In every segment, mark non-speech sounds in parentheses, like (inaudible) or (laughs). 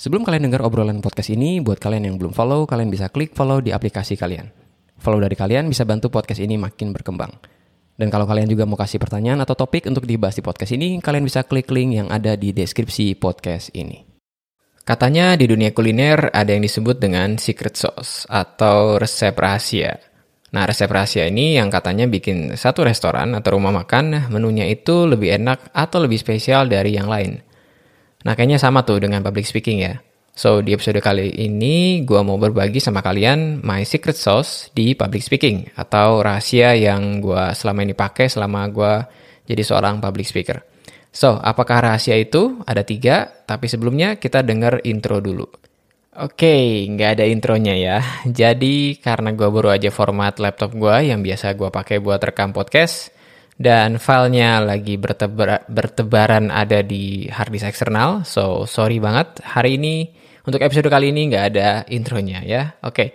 Sebelum kalian dengar obrolan podcast ini, buat kalian yang belum follow, kalian bisa klik follow di aplikasi kalian. Follow dari kalian bisa bantu podcast ini makin berkembang. Dan kalau kalian juga mau kasih pertanyaan atau topik untuk dibahas di podcast ini, kalian bisa klik link yang ada di deskripsi podcast ini. Katanya di dunia kuliner ada yang disebut dengan secret sauce atau resep rahasia. Nah, resep rahasia ini yang katanya bikin satu restoran atau rumah makan menunya itu lebih enak atau lebih spesial dari yang lain. Nah, kayaknya sama tuh dengan public speaking ya. So, di episode kali ini gue mau berbagi sama kalian my secret sauce di public speaking atau rahasia yang gue selama ini pakai selama gue jadi seorang public speaker. So, apakah rahasia itu? Ada tiga, tapi sebelumnya kita denger intro dulu. Oke, okay, nggak ada intronya ya. Jadi, karena gue baru aja format laptop gue yang biasa gue pakai buat rekam podcast, dan filenya lagi bertebar, bertebaran ada di harddisk eksternal. So sorry banget hari ini untuk episode kali ini nggak ada intronya ya. Oke, okay.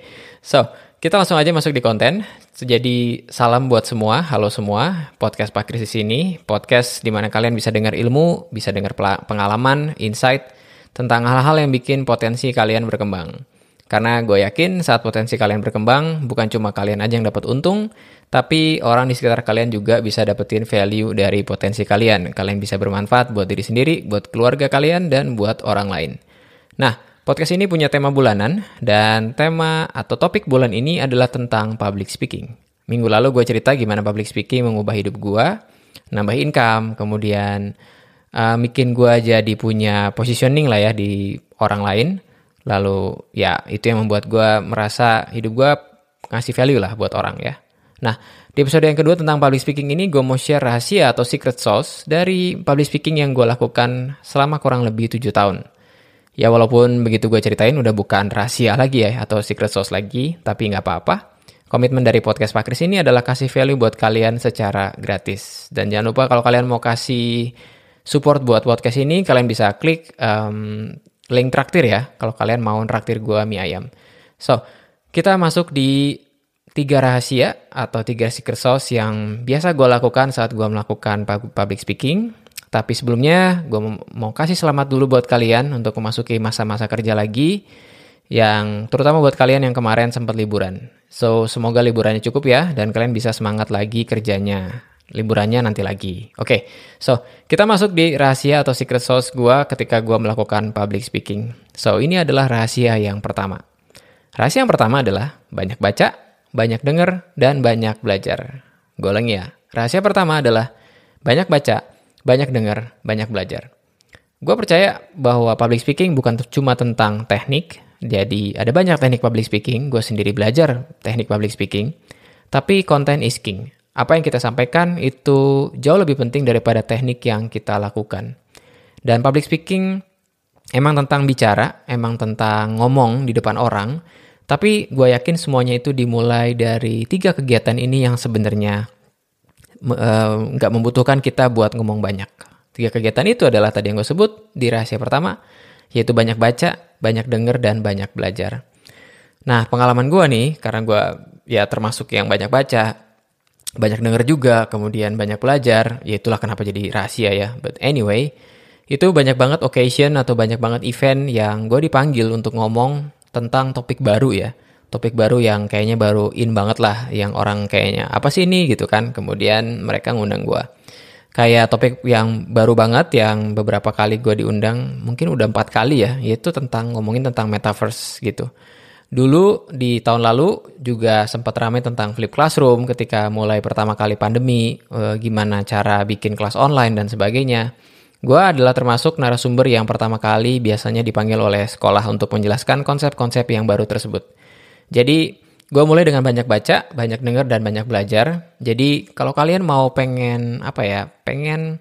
so kita langsung aja masuk di konten. Jadi salam buat semua, halo semua. Podcast Pak Kris di sini, podcast di mana kalian bisa dengar ilmu, bisa dengar pengalaman, insight tentang hal-hal yang bikin potensi kalian berkembang. Karena gue yakin saat potensi kalian berkembang, bukan cuma kalian aja yang dapat untung, tapi orang di sekitar kalian juga bisa dapetin value dari potensi kalian. Kalian bisa bermanfaat buat diri sendiri, buat keluarga kalian, dan buat orang lain. Nah, podcast ini punya tema bulanan, dan tema atau topik bulan ini adalah tentang public speaking. Minggu lalu gue cerita gimana public speaking mengubah hidup gue, nambah income, kemudian uh, bikin gue jadi punya positioning lah ya di orang lain, Lalu ya itu yang membuat gue merasa hidup gue ngasih value lah buat orang ya. Nah, di episode yang kedua tentang public speaking ini gue mau share rahasia atau secret sauce dari public speaking yang gue lakukan selama kurang lebih 7 tahun. Ya walaupun begitu gue ceritain udah bukan rahasia lagi ya atau secret sauce lagi, tapi nggak apa-apa. Komitmen dari podcast Pak Kris ini adalah kasih value buat kalian secara gratis. Dan jangan lupa kalau kalian mau kasih support buat podcast ini, kalian bisa klik um, link traktir ya kalau kalian mau traktir gua mie ayam. So, kita masuk di tiga rahasia atau tiga secret sauce yang biasa gue lakukan saat gue melakukan public speaking. Tapi sebelumnya gue mau kasih selamat dulu buat kalian untuk memasuki masa-masa kerja lagi yang terutama buat kalian yang kemarin sempat liburan. So, semoga liburannya cukup ya dan kalian bisa semangat lagi kerjanya liburannya nanti lagi. Oke, okay, so kita masuk di rahasia atau secret sauce gue ketika gue melakukan public speaking. So ini adalah rahasia yang pertama. Rahasia yang pertama adalah banyak baca, banyak denger, dan banyak belajar. Ulangi ya. Rahasia pertama adalah banyak baca, banyak denger, banyak belajar. Gue percaya bahwa public speaking bukan cuma tentang teknik, jadi ada banyak teknik public speaking, gue sendiri belajar teknik public speaking, tapi content is king apa yang kita sampaikan itu jauh lebih penting daripada teknik yang kita lakukan. Dan public speaking emang tentang bicara, emang tentang ngomong di depan orang, tapi gue yakin semuanya itu dimulai dari tiga kegiatan ini yang sebenarnya eh, nggak uh, membutuhkan kita buat ngomong banyak. Tiga kegiatan itu adalah tadi yang gue sebut di rahasia pertama, yaitu banyak baca, banyak denger, dan banyak belajar. Nah, pengalaman gue nih, karena gue ya termasuk yang banyak baca, banyak denger juga, kemudian banyak belajar, ya itulah kenapa jadi rahasia ya. But anyway, itu banyak banget occasion atau banyak banget event yang gue dipanggil untuk ngomong tentang topik baru ya. Topik baru yang kayaknya baru in banget lah, yang orang kayaknya apa sih ini gitu kan. Kemudian mereka ngundang gue. Kayak topik yang baru banget yang beberapa kali gue diundang, mungkin udah empat kali ya, yaitu tentang ngomongin tentang metaverse gitu. Dulu di tahun lalu juga sempat ramai tentang flip classroom ketika mulai pertama kali pandemi, e, gimana cara bikin kelas online dan sebagainya. Gue adalah termasuk narasumber yang pertama kali biasanya dipanggil oleh sekolah untuk menjelaskan konsep-konsep yang baru tersebut. Jadi gue mulai dengan banyak baca, banyak denger dan banyak belajar. Jadi kalau kalian mau pengen apa ya, pengen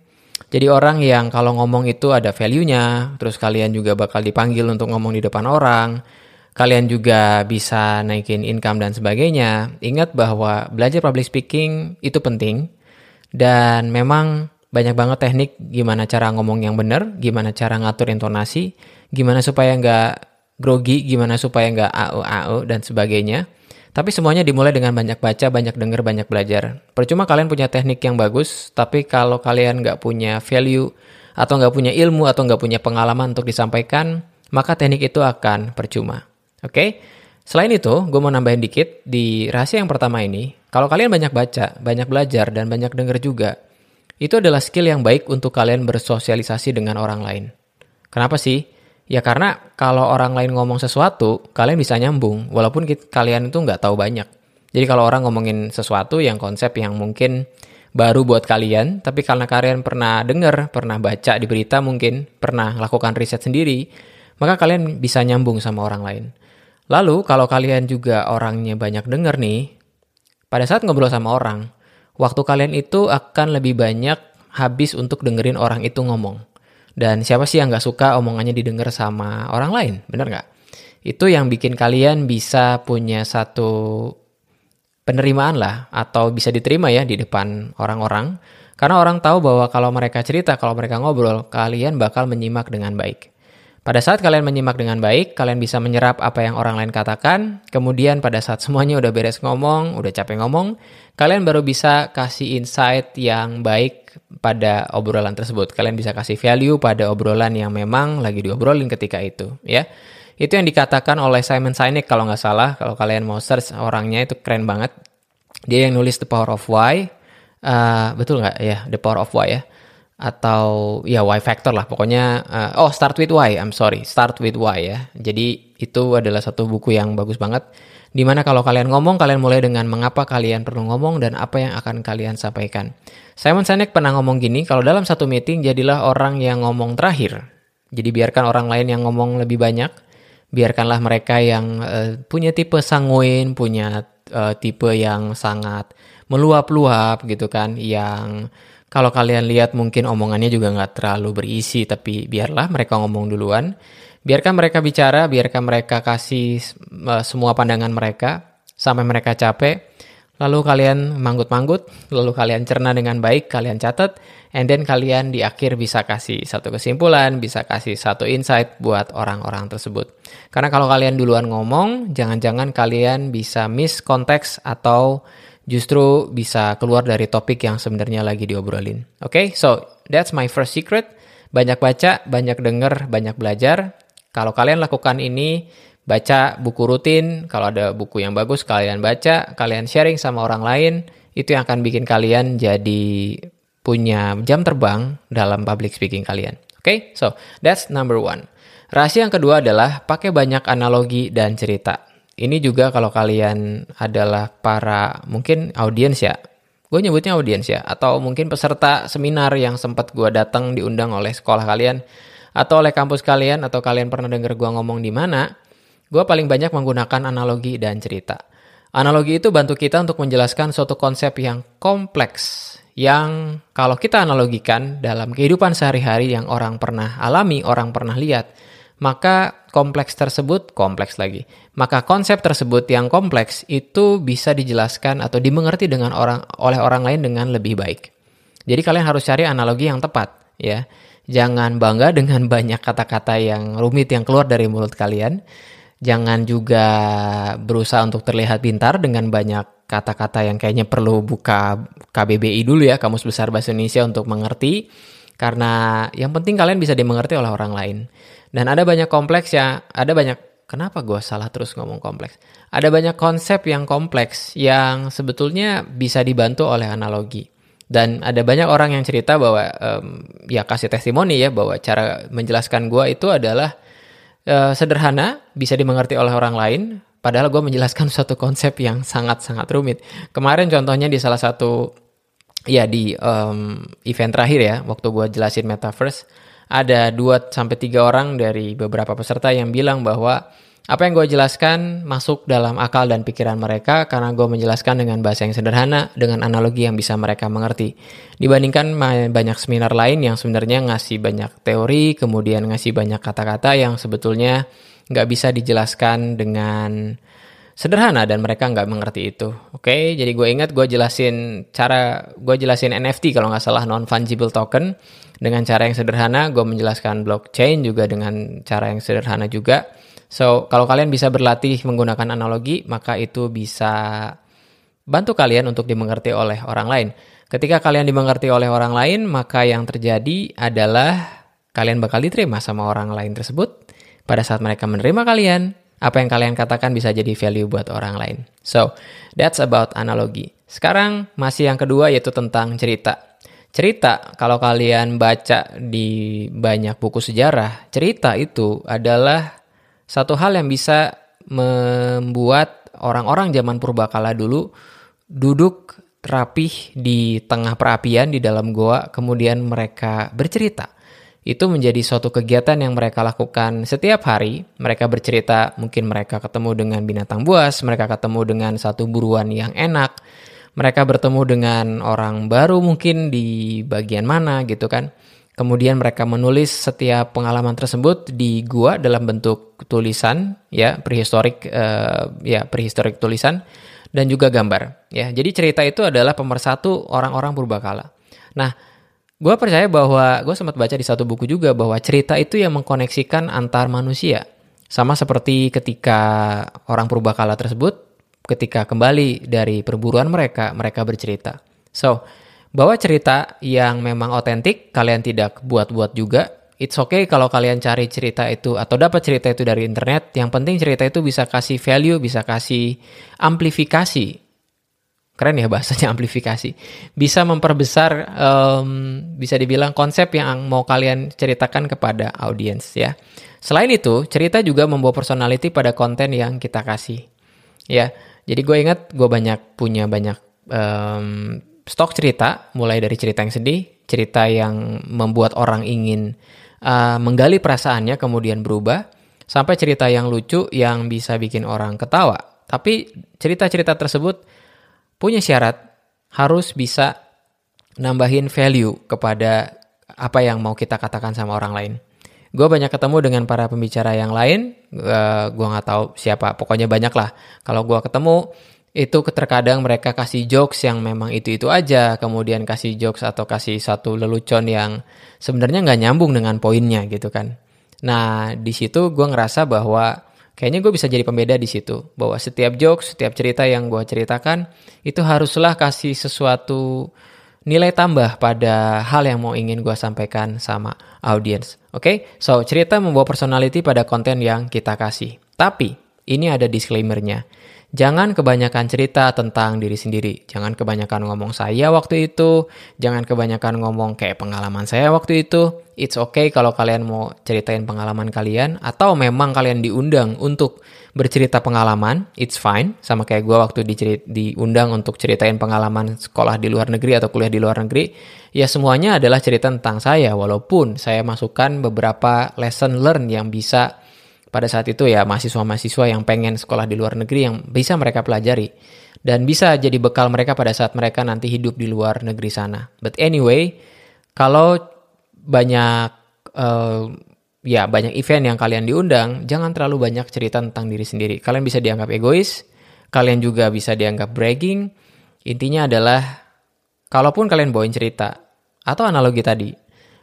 jadi orang yang kalau ngomong itu ada value-nya, terus kalian juga bakal dipanggil untuk ngomong di depan orang kalian juga bisa naikin income dan sebagainya, ingat bahwa belajar public speaking itu penting dan memang banyak banget teknik gimana cara ngomong yang benar, gimana cara ngatur intonasi, gimana supaya nggak grogi, gimana supaya nggak au au dan sebagainya. Tapi semuanya dimulai dengan banyak baca, banyak denger, banyak belajar. Percuma kalian punya teknik yang bagus, tapi kalau kalian nggak punya value atau nggak punya ilmu atau nggak punya pengalaman untuk disampaikan, maka teknik itu akan percuma. Oke? Selain itu, gue mau nambahin dikit di rahasia yang pertama ini, kalau kalian banyak baca, banyak belajar, dan banyak denger juga, itu adalah skill yang baik untuk kalian bersosialisasi dengan orang lain. Kenapa sih? Ya karena kalau orang lain ngomong sesuatu, kalian bisa nyambung, walaupun kalian itu nggak tahu banyak. Jadi kalau orang ngomongin sesuatu yang konsep yang mungkin baru buat kalian, tapi karena kalian pernah dengar, pernah baca di berita mungkin, pernah lakukan riset sendiri, maka kalian bisa nyambung sama orang lain. Lalu kalau kalian juga orangnya banyak dengar nih, pada saat ngobrol sama orang, waktu kalian itu akan lebih banyak habis untuk dengerin orang itu ngomong. Dan siapa sih yang gak suka omongannya didengar sama orang lain, bener gak? Itu yang bikin kalian bisa punya satu penerimaan lah, atau bisa diterima ya di depan orang-orang. Karena orang tahu bahwa kalau mereka cerita, kalau mereka ngobrol, kalian bakal menyimak dengan baik. Pada saat kalian menyimak dengan baik, kalian bisa menyerap apa yang orang lain katakan. Kemudian pada saat semuanya udah beres ngomong, udah capek ngomong, kalian baru bisa kasih insight yang baik pada obrolan tersebut. Kalian bisa kasih value pada obrolan yang memang lagi diobrolin ketika itu, ya. Itu yang dikatakan oleh Simon Sinek kalau nggak salah. Kalau kalian mau search orangnya itu keren banget. Dia yang nulis The Power of Why. Uh, betul nggak ya The Power of Why ya? Atau ya why factor lah. Pokoknya uh, oh start with why. I'm sorry. Start with why ya. Jadi itu adalah satu buku yang bagus banget. Di mana kalau kalian ngomong kalian mulai dengan mengapa kalian perlu ngomong dan apa yang akan kalian sampaikan. Simon Sinek pernah ngomong gini kalau dalam satu meeting jadilah orang yang ngomong terakhir. Jadi biarkan orang lain yang ngomong lebih banyak. Biarkanlah mereka yang uh, punya tipe sanguin punya uh, tipe yang sangat meluap-luap gitu kan yang kalau kalian lihat mungkin omongannya juga nggak terlalu berisi, tapi biarlah mereka ngomong duluan. Biarkan mereka bicara, biarkan mereka kasih uh, semua pandangan mereka sampai mereka capek. Lalu kalian manggut-manggut, lalu kalian cerna dengan baik, kalian catat, and then kalian di akhir bisa kasih satu kesimpulan, bisa kasih satu insight buat orang-orang tersebut. Karena kalau kalian duluan ngomong, jangan-jangan kalian bisa miss konteks atau justru bisa keluar dari topik yang sebenarnya lagi diobrolin. Oke, okay? so that's my first secret. Banyak baca, banyak denger, banyak belajar. Kalau kalian lakukan ini, baca buku rutin, kalau ada buku yang bagus kalian baca, kalian sharing sama orang lain, itu yang akan bikin kalian jadi punya jam terbang dalam public speaking kalian. Oke, okay? so that's number one. Rahasia yang kedua adalah pakai banyak analogi dan cerita. Ini juga kalau kalian adalah para mungkin audiens ya, gue nyebutnya audiens ya, atau mungkin peserta seminar yang sempat gue datang diundang oleh sekolah kalian, atau oleh kampus kalian, atau kalian pernah denger gue ngomong di mana, gue paling banyak menggunakan analogi dan cerita. Analogi itu bantu kita untuk menjelaskan suatu konsep yang kompleks, yang kalau kita analogikan dalam kehidupan sehari-hari yang orang pernah alami, orang pernah lihat, maka kompleks tersebut kompleks lagi. Maka konsep tersebut yang kompleks itu bisa dijelaskan atau dimengerti dengan orang oleh orang lain dengan lebih baik. Jadi kalian harus cari analogi yang tepat ya. Jangan bangga dengan (laughs) banyak kata-kata yang rumit yang keluar dari mulut kalian. Jangan juga berusaha untuk terlihat pintar dengan banyak kata-kata yang kayaknya perlu buka KBBI dulu ya, Kamus Besar Bahasa Indonesia untuk mengerti. Karena yang penting kalian bisa dimengerti oleh orang lain. Dan ada banyak kompleks ya, ada banyak kenapa gue salah terus ngomong kompleks? Ada banyak konsep yang kompleks yang sebetulnya bisa dibantu oleh analogi. Dan ada banyak orang yang cerita bahwa um, ya kasih testimoni ya bahwa cara menjelaskan gue itu adalah uh, sederhana, bisa dimengerti oleh orang lain. Padahal gue menjelaskan (laughs) suatu konsep yang sangat-sangat rumit. Kemarin contohnya di salah satu ya di um, event terakhir ya, waktu gue jelasin metaverse, ada 2 sampai 3 orang dari beberapa peserta yang bilang bahwa apa yang gue jelaskan masuk dalam akal dan pikiran mereka karena gue menjelaskan dengan bahasa yang sederhana, dengan analogi yang bisa mereka mengerti. Dibandingkan banyak seminar lain yang sebenarnya ngasih banyak teori, kemudian ngasih banyak kata-kata yang sebetulnya nggak bisa dijelaskan dengan sederhana dan mereka nggak mengerti itu. Oke, okay? jadi gue ingat gue jelasin cara gue jelasin NFT kalau nggak salah non fungible token dengan cara yang sederhana, gue menjelaskan blockchain juga dengan cara yang sederhana juga. So, kalau kalian bisa berlatih menggunakan analogi, maka itu bisa bantu kalian untuk dimengerti oleh orang lain. Ketika kalian dimengerti oleh orang lain, maka yang terjadi adalah kalian bakal diterima sama orang lain tersebut. Pada saat mereka menerima kalian, apa yang kalian katakan bisa jadi value buat orang lain. So, that's about analogi. Sekarang masih yang kedua yaitu tentang cerita. Cerita, kalau kalian baca di banyak buku sejarah, cerita itu adalah satu hal yang bisa membuat orang-orang zaman purbakala dulu duduk rapih di tengah perapian di dalam goa, kemudian mereka bercerita. Itu menjadi suatu kegiatan yang mereka lakukan setiap hari. Mereka bercerita, mungkin mereka ketemu dengan binatang buas, mereka ketemu dengan satu buruan yang enak, mereka bertemu dengan orang baru mungkin di bagian mana gitu kan. Kemudian mereka menulis setiap pengalaman tersebut di gua dalam bentuk tulisan ya prehistorik uh, ya prehistorik tulisan dan juga gambar ya. Jadi cerita itu adalah pemersatu orang-orang purbakala. Nah, gua percaya bahwa gue sempat baca di satu buku juga bahwa cerita itu yang mengkoneksikan antar manusia. Sama seperti ketika orang purbakala tersebut ketika kembali dari perburuan mereka, mereka bercerita. So, bahwa cerita yang memang otentik, kalian tidak buat-buat juga. It's okay kalau kalian cari cerita itu atau dapat cerita itu dari internet. Yang penting cerita itu bisa kasih value, bisa kasih amplifikasi. Keren ya bahasanya (laughs) amplifikasi. Bisa memperbesar, um, bisa dibilang konsep yang mau kalian ceritakan kepada audiens ya. Selain itu, cerita juga membawa personality pada konten yang kita kasih. Ya, jadi gue ingat gue banyak punya banyak um, stok cerita, mulai dari cerita yang sedih, cerita yang membuat orang ingin uh, menggali perasaannya kemudian berubah, sampai cerita yang lucu yang bisa bikin orang ketawa. Tapi cerita-cerita tersebut punya syarat harus bisa nambahin value kepada apa yang mau kita katakan sama orang lain. Gue banyak ketemu dengan para pembicara yang lain, uh, gue nggak tahu siapa, pokoknya banyak lah. Kalau gue ketemu, itu terkadang mereka kasih jokes yang memang itu-itu aja, kemudian kasih jokes atau kasih satu lelucon yang sebenarnya nggak nyambung dengan poinnya gitu kan. Nah di situ gue ngerasa bahwa kayaknya gue bisa jadi pembeda di situ, bahwa setiap jokes, setiap cerita yang gue ceritakan itu haruslah kasih sesuatu nilai tambah pada hal yang mau ingin gue sampaikan sama audiens. Oke, okay? so cerita membawa personality pada konten yang kita kasih. Tapi ini ada disclaimernya Jangan kebanyakan cerita tentang diri sendiri. Jangan kebanyakan ngomong saya waktu itu. Jangan kebanyakan ngomong kayak pengalaman saya waktu itu. It's okay kalau kalian mau ceritain pengalaman kalian. Atau memang kalian diundang untuk bercerita pengalaman. It's fine. Sama kayak gue waktu diundang untuk ceritain pengalaman sekolah di luar negeri atau kuliah di luar negeri. Ya semuanya adalah cerita tentang saya. Walaupun saya masukkan beberapa lesson learn yang bisa pada saat itu ya mahasiswa-mahasiswa yang pengen sekolah di luar negeri yang bisa mereka pelajari dan bisa jadi bekal mereka pada saat mereka nanti hidup di luar negeri sana. But anyway, kalau banyak uh, ya banyak event yang kalian diundang, jangan terlalu banyak cerita tentang diri sendiri. Kalian bisa dianggap egois, kalian juga bisa dianggap bragging. Intinya adalah kalaupun kalian bawain cerita atau analogi tadi,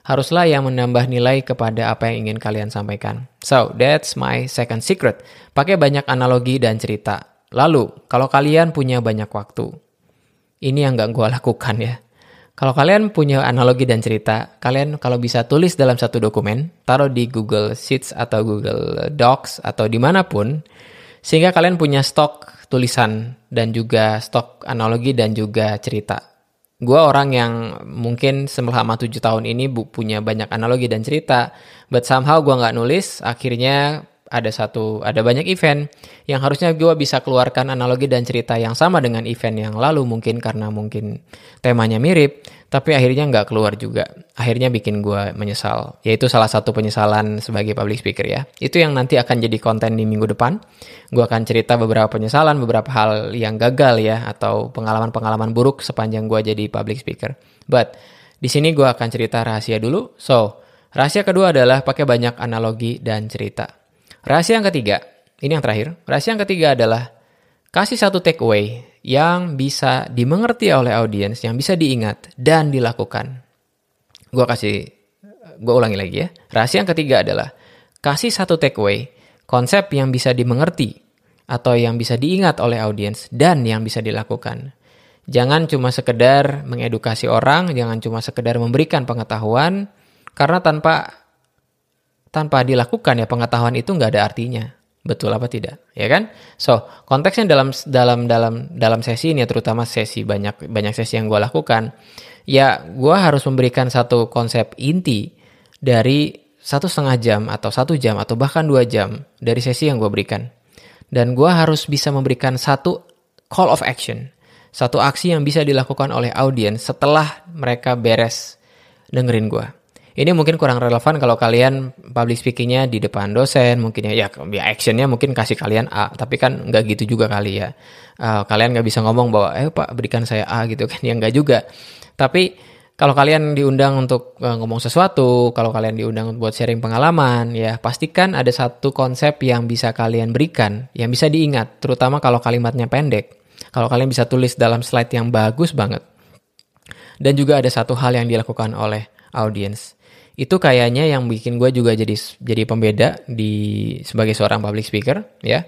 haruslah yang menambah nilai kepada apa yang ingin kalian sampaikan. So, that's my second secret. Pakai banyak analogi dan cerita. Lalu, kalau kalian punya banyak waktu, ini yang gak gue (laughs) lakukan ya. Kalau kalian punya analogi dan cerita, kalian kalau bisa tulis dalam satu dokumen, taruh di Google Sheets atau Google Docs atau di mana pun, sehingga kalian punya stok tulisan dan juga stok analogi dan juga cerita gue orang yang mungkin selama tujuh tahun ini punya banyak analogi dan cerita, but somehow gue nggak nulis, akhirnya ada satu ada banyak event yang harusnya gue bisa keluarkan analogi dan cerita yang sama dengan event yang lalu mungkin karena mungkin temanya mirip tapi akhirnya nggak keluar juga. Akhirnya bikin gue menyesal. Yaitu salah satu penyesalan sebagai public speaker ya. Itu yang nanti akan jadi konten di minggu depan. Gue akan cerita beberapa penyesalan beberapa hal yang gagal ya atau pengalaman-pengalaman buruk sepanjang gue jadi public speaker. But di sini gue akan cerita rahasia dulu. So rahasia kedua adalah pakai banyak analogi dan cerita Rahasia yang ketiga, ini yang terakhir. Rahasia yang ketiga adalah kasih satu takeaway yang bisa dimengerti oleh audiens, yang bisa diingat dan dilakukan. Gue kasih, gue ulangi lagi ya. Rahasia yang ketiga adalah kasih satu takeaway, konsep yang bisa dimengerti atau yang bisa diingat oleh audiens dan yang bisa dilakukan. Jangan cuma sekedar mengedukasi orang, jangan cuma sekedar memberikan pengetahuan, karena tanpa tanpa dilakukan ya pengetahuan itu nggak ada artinya. Betul apa tidak? Ya kan? So, konteksnya dalam dalam dalam dalam sesi ini terutama sesi banyak banyak sesi yang gue lakukan, ya gue harus memberikan satu konsep inti dari satu setengah jam atau satu jam atau bahkan dua jam dari sesi yang gue berikan. Dan gue harus bisa memberikan satu call of action, satu aksi yang bisa dilakukan oleh audiens setelah mereka beres dengerin gue. Ini mungkin kurang relevan kalau kalian public speakingnya di depan dosen, mungkin ya, ya, ya actionnya mungkin kasih kalian A, tapi kan nggak gitu juga kali ya. Uh, kalian nggak bisa ngomong bahwa, eh pak berikan saya A gitu kan, (laughs) ya nggak juga. Tapi kalau kalian diundang untuk uh, ngomong sesuatu, kalau kalian diundang buat sharing pengalaman, ya pastikan ada satu konsep yang bisa kalian berikan, yang bisa diingat, terutama kalau kalimatnya pendek. Kalau kalian bisa tulis dalam slide yang bagus banget. Dan juga ada satu hal yang dilakukan oleh audience. Itu kayaknya yang bikin gue juga jadi jadi pembeda di sebagai seorang public speaker ya.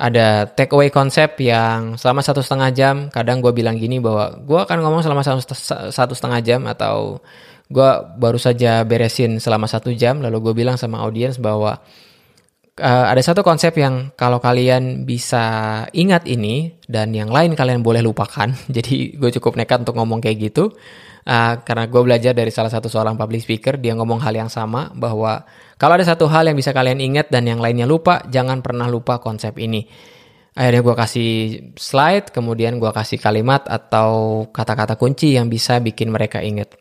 Ada take away konsep yang selama satu setengah jam kadang gue bilang gini bahwa gue akan ngomong selama satu, setengah jam atau gue baru saja beresin selama satu jam lalu gue bilang sama audiens bahwa uh, ada satu konsep yang kalau kalian bisa ingat ini dan yang lain kalian boleh lupakan. (laughs) Jadi gue cukup nekat untuk ngomong kayak gitu Uh, karena gue belajar dari salah satu seorang public speaker, dia ngomong hal yang sama bahwa kalau ada satu hal yang bisa kalian ingat dan yang lainnya lupa, jangan pernah lupa konsep ini. Akhirnya gue kasih slide, kemudian gue kasih kalimat atau kata-kata kunci yang bisa bikin mereka ingat.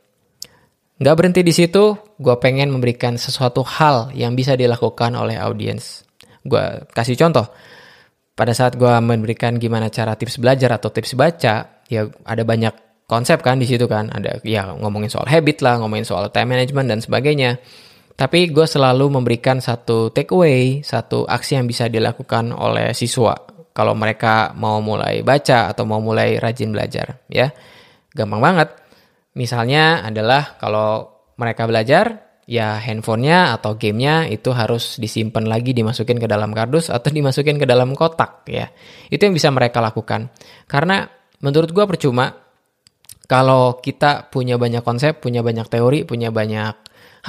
Gak berhenti di situ, gue pengen memberikan sesuatu hal yang bisa dilakukan oleh audiens. Gue kasih contoh, pada saat gue memberikan gimana cara tips belajar atau tips baca, ya ada banyak konsep kan di situ kan. Ada ya ngomongin soal habit lah ngomongin soal time management dan sebagainya. Tapi gue selalu memberikan satu takeaway satu aksi yang bisa dilakukan oleh siswa kalau mereka mau mulai baca atau mau mulai rajin belajar ya. Gampang banget. Misalnya adalah kalau mereka belajar ya handphonenya atau gamenya itu harus disimpan lagi dimasukin ke dalam kardus atau (laughs) dimasukin ke dalam kotak ya. Itu yang bisa mereka lakukan. Karena menurut gue percuma kalau kita punya banyak konsep, punya banyak teori, punya banyak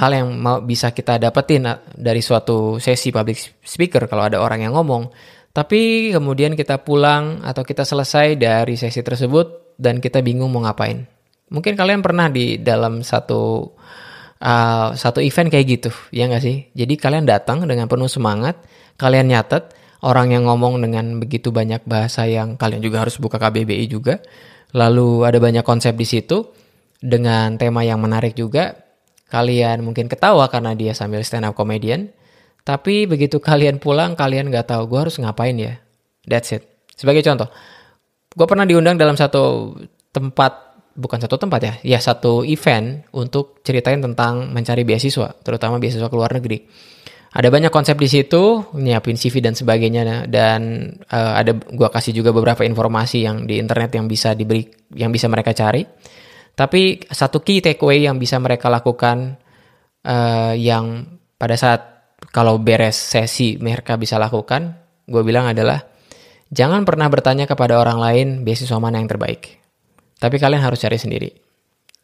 hal yang mau bisa kita dapetin ah, dari suatu sesi public speaker kalau ada orang yang ngomong, tapi kemudian kita pulang atau kita selesai dari sesi tersebut dan kita bingung mau ngapain. Mungkin kalian pernah di dalam satu uh, satu event kayak gitu, ya nggak sih? Jadi kalian datang dengan penuh semangat, kalian nyatet orang yang ngomong dengan begitu banyak bahasa yang kalian juga harus buka KBBI juga Lalu ada banyak konsep di situ dengan tema yang menarik juga. Kalian mungkin ketawa karena dia sambil stand up comedian. Tapi begitu kalian pulang, kalian nggak tahu gue harus ngapain ya. That's it. Sebagai contoh, gue pernah diundang dalam satu tempat, bukan satu tempat ya, ya satu event untuk ceritain tentang mencari beasiswa, terutama beasiswa ke luar negeri ada banyak konsep di situ nyiapin CV dan sebagainya. Dan uh, ada gua kasih juga beberapa informasi yang di internet yang bisa diberi yang bisa mereka cari. Tapi satu key takeaway yang bisa mereka lakukan uh, yang pada saat kalau beres sesi mereka bisa lakukan gue bilang adalah jangan pernah bertanya kepada orang lain beasiswa mana yang terbaik? Tapi kalian harus cari sendiri.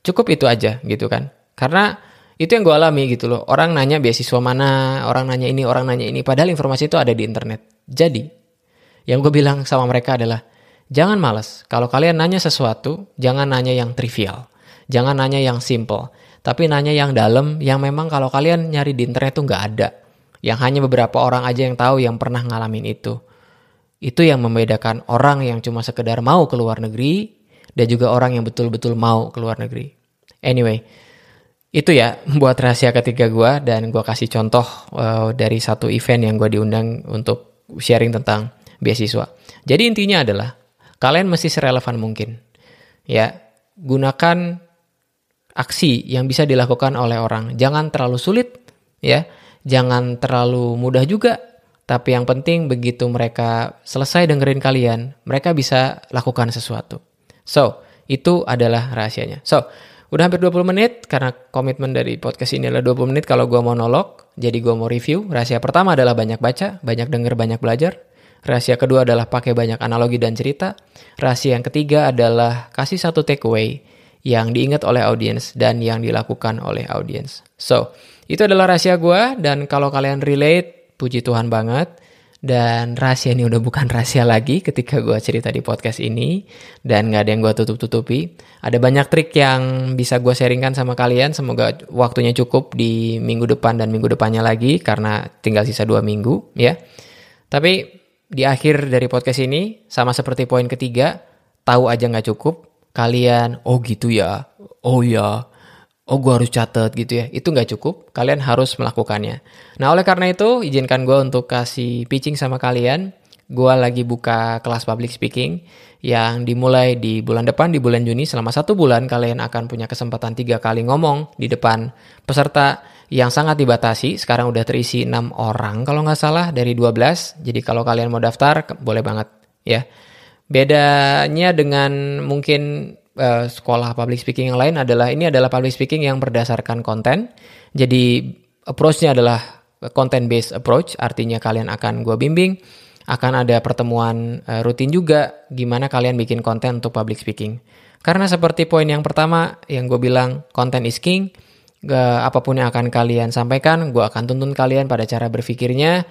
Cukup itu aja gitu kan. Karena itu yang gue alami gitu loh. Orang nanya beasiswa mana orang nanya ini orang nanya ini. Padahal informasi itu ada di internet. Jadi yang gue bilang sama mereka adalah jangan males kalau kalian nanya sesuatu jangan nanya yang trivial. Jangan nanya yang simple. Tapi nanya yang dalam yang memang kalau kalian nyari di internet tuh nggak ada. Yang hanya beberapa orang aja yang tahu yang pernah ngalamin itu. Itu yang membedakan orang yang cuma sekedar mau ke luar negeri dan juga orang yang betul-betul mau ke luar negeri. Anyway itu ya buat rahasia ketiga gue dan gue kasih contoh uh, dari satu event yang gue diundang untuk sharing tentang beasiswa. Jadi intinya adalah kalian mesti serelevan mungkin. Ya, gunakan aksi yang bisa dilakukan oleh orang. Jangan terlalu sulit, ya. Jangan terlalu mudah juga. Tapi yang penting begitu mereka selesai dengerin kalian, mereka bisa lakukan sesuatu. So, itu adalah rahasianya. So, Udah hampir 20 menit karena komitmen dari podcast ini adalah 20 menit kalau gue monolog. Jadi gue mau review. Rahasia pertama adalah banyak baca, banyak denger, banyak belajar. Rahasia kedua adalah pakai banyak analogi dan cerita. Rahasia yang ketiga adalah kasih satu takeaway yang diingat oleh audiens dan yang dilakukan oleh audiens. So, itu adalah rahasia gue dan kalau kalian relate, puji Tuhan banget. Dan rahasia ini udah bukan rahasia lagi ketika gue cerita di podcast ini dan gak ada yang gue tutup-tutupi. Ada banyak trik yang bisa gue sharingkan sama kalian. Semoga waktunya cukup di minggu depan dan minggu depannya lagi karena tinggal sisa dua minggu ya. Tapi di akhir dari podcast ini sama seperti poin ketiga, tahu aja nggak cukup. Kalian, oh gitu ya, oh ya, oh gue harus catat gitu ya, itu nggak cukup, kalian harus melakukannya. Nah oleh karena itu, izinkan gue untuk kasih pitching sama kalian, gue lagi buka kelas public speaking yang dimulai di bulan depan, di bulan Juni, selama satu bulan kalian akan punya kesempatan tiga kali ngomong di depan peserta yang sangat dibatasi, sekarang udah terisi 6 orang kalau nggak salah dari 12, jadi kalau kalian mau daftar, boleh banget ya. Bedanya dengan mungkin uh, sekolah public speaking yang lain adalah ini adalah public speaking yang berdasarkan konten. Jadi approach-nya adalah content based approach, artinya kalian akan gue bimbing, akan ada pertemuan uh, rutin juga gimana kalian bikin konten untuk public speaking. Karena seperti poin yang pertama yang gue bilang content is king, apa pun yang akan kalian sampaikan, gue akan tuntun kalian pada cara berpikirnya,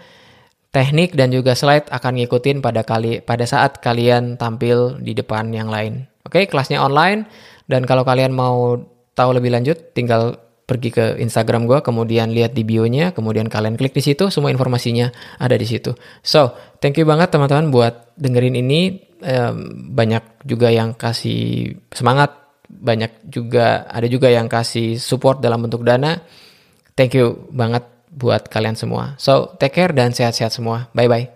teknik dan juga slide akan ngikutin pada kali pada saat kalian tampil di depan yang lain. Oke, okay, kelasnya online dan kalau kalian mau tahu lebih lanjut tinggal pergi ke Instagram gue, kemudian lihat di bio-nya, kemudian kalian klik di situ, semua informasinya ada di situ. So, thank you banget teman-teman buat dengerin ini. Um, banyak juga yang kasih semangat, banyak juga ada juga yang kasih support dalam bentuk dana. Thank you banget buat kalian semua. So, take care dan sehat-sehat semua. Bye-bye.